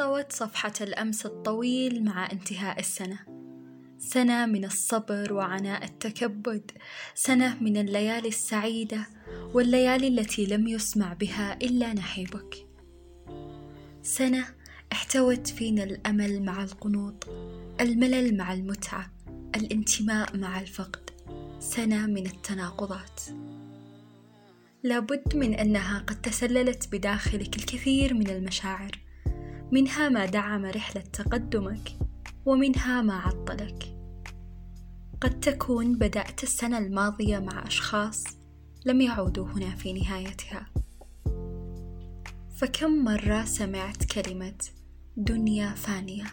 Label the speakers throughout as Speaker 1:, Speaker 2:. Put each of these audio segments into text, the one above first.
Speaker 1: انطوت صفحة الأمس الطويل مع انتهاء السنة. سنة من الصبر وعناء التكبد سنة من الليالي السعيدة والليالي التي لم يسمع بها إلا نحيبك. سنة احتوت فينا الأمل مع القنوط الملل مع المتعة الانتماء مع الفقد. سنة من التناقضات. لابد من أنها قد تسللت بداخلك الكثير من المشاعر. منها ما دعم رحلة تقدمك ومنها ما عطلك. قد تكون بدأت السنة الماضية مع أشخاص لم يعودوا هنا في نهايتها. فكم مرة سمعت كلمة دنيا فانية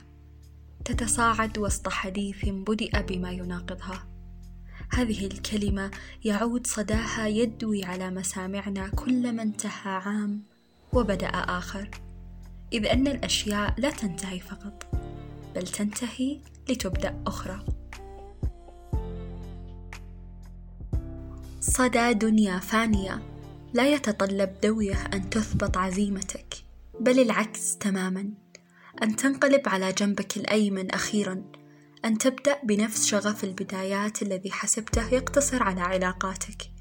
Speaker 1: تتصاعد وسط حديث بدأ بما يناقضها؟ هذه الكلمة يعود صداها يدوي على مسامعنا كلما انتهى عام وبدأ آخر. إذ أن الأشياء لا تنتهي فقط بل تنتهي لتبدأ أخرى. صدى دنيا فانية لا يتطلب دوية أن تثبط عزيمتك بل العكس تماما. أن تنقلب على جنبك الأيمن أخيرا أن تبدأ بنفس شغف البدايات الذي حسبته يقتصر على علاقاتك.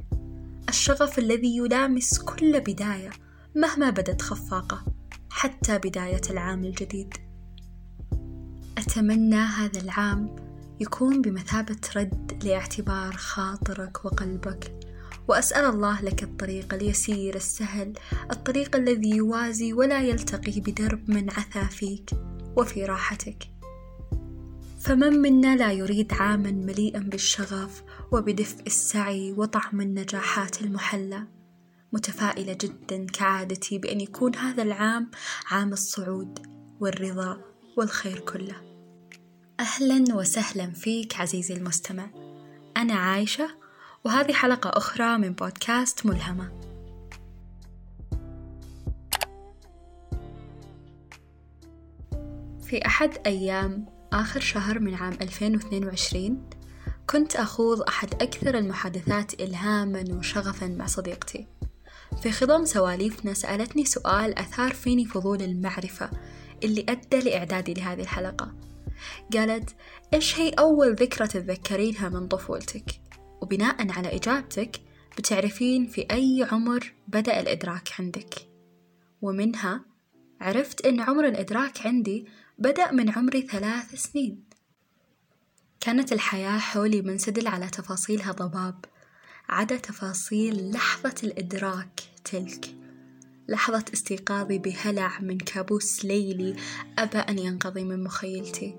Speaker 1: الشغف الذي يلامس كل بداية مهما بدت خفاقة. حتى بداية العام الجديد. أتمنى هذا العام يكون بمثابة رد لاعتبار خاطرك وقلبك وأسأل الله لك الطريق اليسير السهل الطريق الذي يوازي ولا يلتقي بدرب من عثى فيك وفي راحتك. فمن منا لا يريد عاما مليئا بالشغف وبدفء السعي وطعم النجاحات المحلى متفائلة جدا كعادتي بأن يكون هذا العام عام الصعود والرضا والخير كله. أهلا وسهلا فيك عزيزي المستمع. أنا عايشة وهذه حلقة أخرى من بودكاست ملهمة. في أحد أيام آخر شهر من عام 2022 كنت أخوض أحد أكثر المحادثات إلهاما وشغفا مع صديقتي. في خضم سواليفنا سألتني سؤال أثار فيني فضول المعرفة اللي أدى لإعدادي لهذه الحلقة. قالت إيش هي أول ذكرى تتذكرينها من طفولتك؟ وبناء على إجابتك بتعرفين في أي عمر بدأ الإدراك عندك. ومنها عرفت أن عمر الإدراك عندي بدأ من عمري ثلاث سنين. كانت الحياة حولي منسدل على تفاصيلها ضباب عدا تفاصيل لحظة الإدراك تلك. لحظة استيقاظي بهلع من كابوس ليلي أبى أن ينقضي من مخيلتي.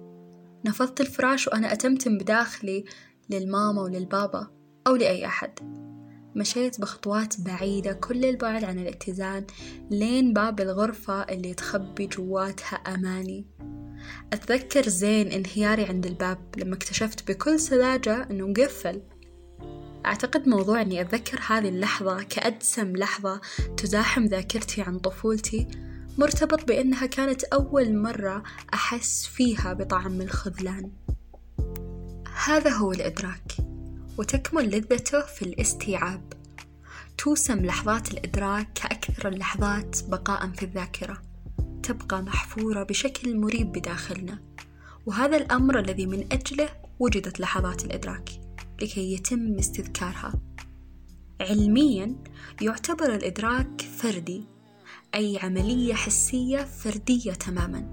Speaker 1: نفضت الفراش وأنا أتمتم بداخلي للماما وللبابا أو لأي أحد. مشيت بخطوات بعيدة كل البعد عن الاتزان لين باب الغرفة اللي تخبي جواتها أماني. أتذكر زين انهياري عند الباب لما اكتشفت بكل سذاجة أنه مقفل. أعتقد موضوع أني أتذكر هذه اللحظة كأدسم لحظة تزاحم ذاكرتي عن طفولتي مرتبط بأنها كانت أول مرة أحس فيها بطعم الخذلان. هذا هو الإدراك وتكمن لذته في الاستيعاب. توسم لحظات الإدراك كأكثر اللحظات بقاء في الذاكرة. تبقى محفورة بشكل مريب بداخلنا وهذا الأمر الذي من أجله وجدت لحظات الإدراك. لكي يتم استذكارها. علميا يعتبر الإدراك فردي أي عملية حسية فردية تماما.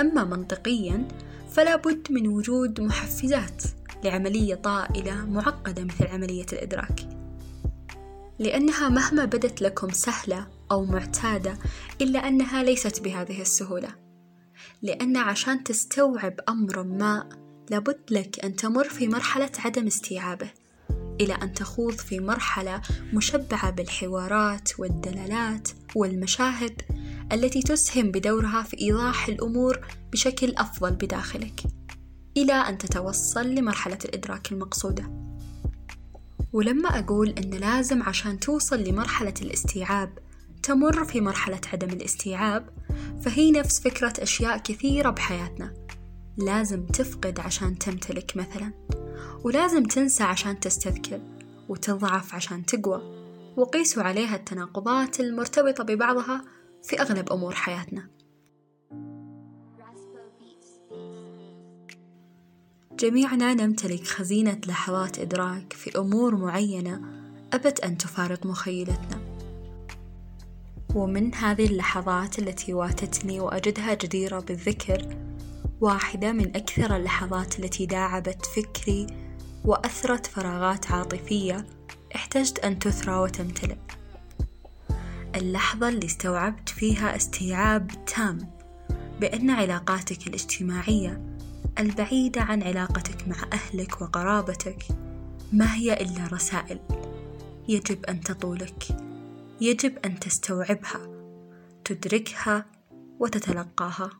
Speaker 1: أما منطقيا فلا بد من وجود محفزات لعملية طائلة معقدة مثل عملية الإدراك. لأنها مهما بدت لكم سهلة أو معتادة إلا أنها ليست بهذه السهولة. لأن عشان تستوعب أمر ما لابد لك أن تمر في مرحلة عدم استيعابه إلى أن تخوض في مرحلة مشبعة بالحوارات والدلالات والمشاهد التي تسهم بدورها في إيضاح الأمور بشكل أفضل بداخلك إلى أن تتوصل لمرحلة الإدراك المقصودة. ولما أقول أن لازم عشان توصل لمرحلة الاستيعاب تمر في مرحلة عدم الاستيعاب فهي نفس فكرة أشياء كثيرة بحياتنا. لازم تفقد عشان تمتلك مثلا ولازم تنسى عشان تستذكر وتضعف عشان تقوى وقيسوا عليها التناقضات المرتبطة ببعضها في أغلب أمور حياتنا. جميعنا نمتلك خزينة لحظات إدراك في أمور معينة أبد أن تفارق مخيلتنا. ومن هذه اللحظات التي واتتني وأجدها جديرة بالذكر واحدة من أكثر اللحظات التي داعبت فكري وأثرت فراغات عاطفية احتجت أن تثرى وتمتلئ. اللحظة اللي استوعبت فيها استيعاب تام بأن علاقاتك الاجتماعية البعيدة عن علاقتك مع أهلك وقرابتك ما هي إلا رسائل يجب أن تطولك يجب أن تستوعبها تدركها وتتلقاها.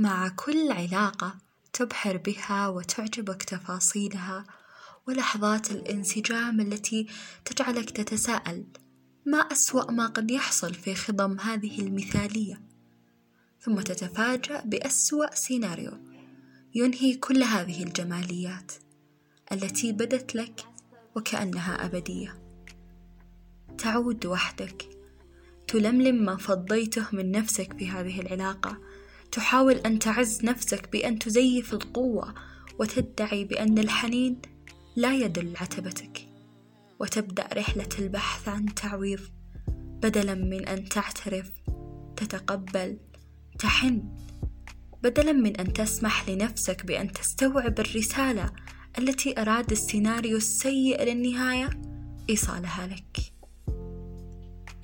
Speaker 1: مع كل علاقة تبحر بها وتعجبك تفاصيلها ولحظات الانسجام التي تجعلك تتساءل ما أسوأ ما قد يحصل في خضم هذه المثالية؟ ثم تتفاجأ بأسوأ سيناريو ينهي كل هذه الجماليات التي بدت لك وكأنها أبدية. تعود وحدك تلملم ما فضيته من نفسك في هذه العلاقة تحاول أن تعز نفسك بأن تزيف القوة وتدعي بأن الحنين لا يدل عتبتك وتبدأ رحلة البحث عن تعويض بدلا من أن تعترف تتقبل تحن بدلا من أن تسمح لنفسك بأن تستوعب الرسالة التي أراد السيناريو السيء للنهاية إيصالها لك.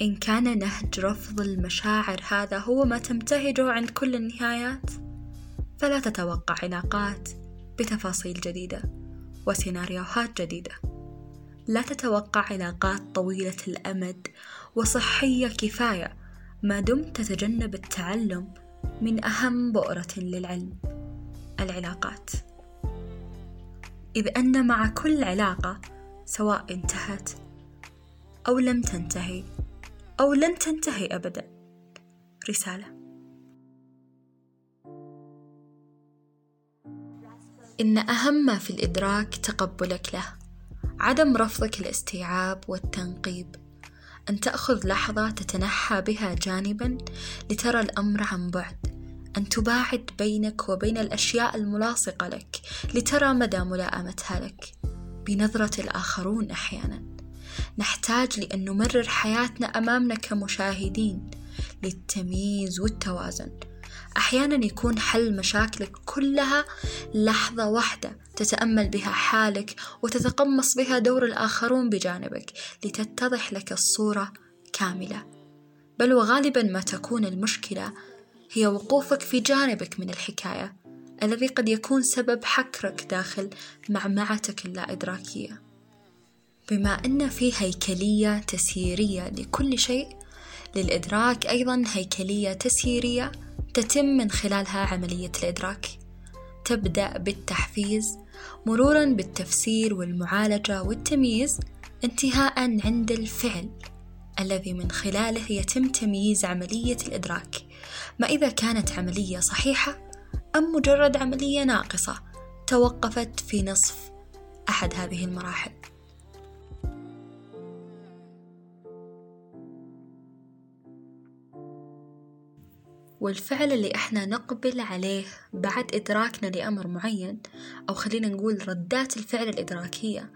Speaker 1: إن كان نهج رفض المشاعر هذا هو ما تمتهجه عند كل النهايات. فلا تتوقع علاقات بتفاصيل جديدة وسيناريوهات جديدة. لا تتوقع علاقات طويلة الأمد وصحية كفاية ما دمت تتجنب التعلم من أهم بؤرة للعلم العلاقات. إذ أن مع كل علاقة سواء انتهت أو لم تنتهي أو لن تنتهي أبدا. رسالة. إن أهم ما في الإدراك تقبلك له عدم رفضك الاستيعاب والتنقيب. أن تأخذ لحظة تتنحى بها جانبا لترى الأمر عن بعد. أن تباعد بينك وبين الأشياء الملاصقة لك لترى مدى ملائمتها لك. بنظرة الآخرون أحيانا. نحتاج لأن نمرر حياتنا أمامنا كمشاهدين للتمييز والتوازن. أحيانا يكون حل مشاكلك كلها لحظة واحدة تتأمل بها حالك وتتقمص بها دور الآخرون بجانبك لتتضح لك الصورة كاملة. بل وغالبا ما تكون المشكلة هي وقوفك في جانبك من الحكاية الذي قد يكون سبب حكرك داخل معمعتك اللا إدراكية. بما أن في هيكلية تسييرية لكل شيء للإدراك أيضا هيكلية تسييرية تتم من خلالها عملية الإدراك. تبدأ بالتحفيز مرورا بالتفسير والمعالجة والتمييز انتهاء عند الفعل الذي من خلاله يتم تمييز عملية الإدراك. ما إذا كانت عملية صحيحة أم مجرد عملية ناقصة توقفت في نصف أحد هذه المراحل. والفعل اللي إحنا نقبل عليه بعد إدراكنا لأمر معين أو خلينا نقول ردات الفعل الإدراكية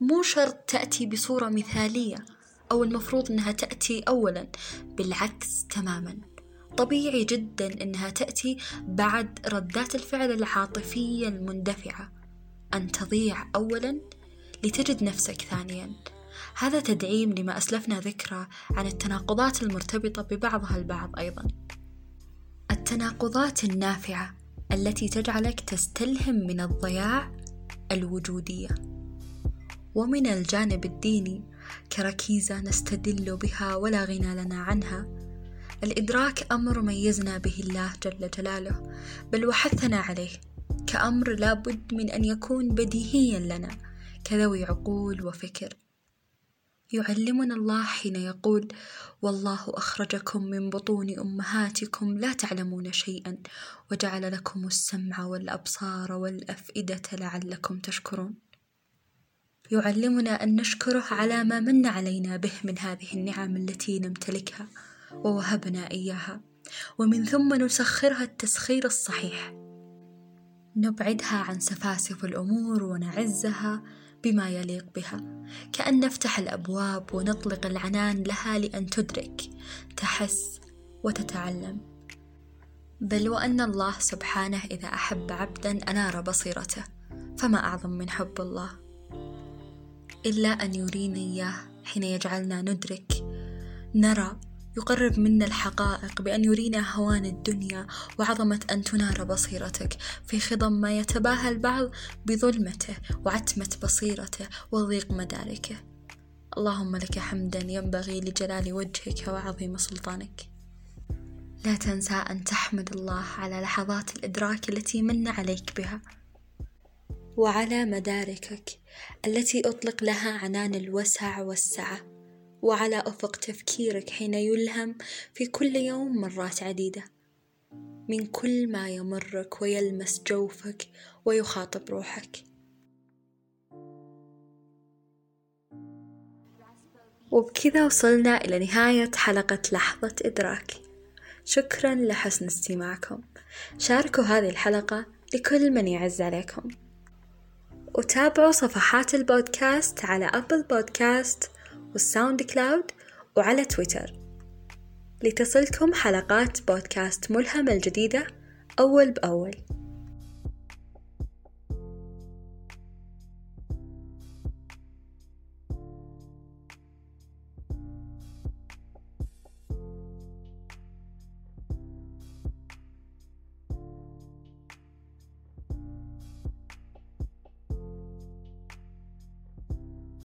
Speaker 1: مو شرط تأتي بصورة مثالية أو المفروض أنها تأتي أولا بالعكس تماما. طبيعي جدا أنها تأتي بعد ردات الفعل العاطفية المندفعة. أن تضيع أولا لتجد نفسك ثانيا. هذا تدعيم لما أسلفنا ذكره عن التناقضات المرتبطة ببعضها البعض أيضا. التناقضات النافعة التي تجعلك تستلهم من الضياع الوجودية. ومن الجانب الديني كركيزة نستدل بها ولا غنى لنا عنها. الإدراك أمر ميزنا به الله جل جلاله بل وحثنا عليه. كأمر لابد من أن يكون بديهيا لنا كذوي عقول وفكر. يعلمنا الله حين يقول والله أخرجكم من بطون أمهاتكم لا تعلمون شيئا وجعل لكم السمع والأبصار والأفئدة لعلكم تشكرون. يعلمنا أن نشكره على ما من علينا به من هذه النعم التي نمتلكها ووهبنا إياها ومن ثم نسخرها التسخير الصحيح. نبعدها عن سفاسف الأمور ونعزها بما يليق بها. كأن نفتح الأبواب ونطلق العنان لها لأن تدرك. تحس وتتعلم. بل وأن الله سبحانه إذا أحب عبدا أنار بصيرته. فما أعظم من حب الله. إلا أن يريني إياه حين يجعلنا ندرك. نرى يقرب منا الحقائق بأن يرينا هوان الدنيا وعظمة أن تنار بصيرتك في خضم ما يتباهى البعض بظلمته وعتمة بصيرته وضيق مداركه. اللهم لك حمدا ينبغي لجلال وجهك وعظيم سلطانك. لا تنسى أن تحمد الله على لحظات الإدراك التي من عليك بها. وعلى مداركك التي أطلق لها عنان الوسع والسعة. وعلى أفق تفكيرك حين يلهم في كل يوم مرات عديدة. من كل ما يمرك ويلمس جوفك ويخاطب روحك. وبكذا وصلنا إلى نهاية حلقة لحظة إدراك. شكرا لحسن استماعكم. شاركوا هذه الحلقة لكل من يعز عليكم. وتابعوا صفحات البودكاست على أبل بودكاست وال SoundCloud وعلى تويتر. لتصلكم حلقات بودكاست ملهم الجديدة أول بأول.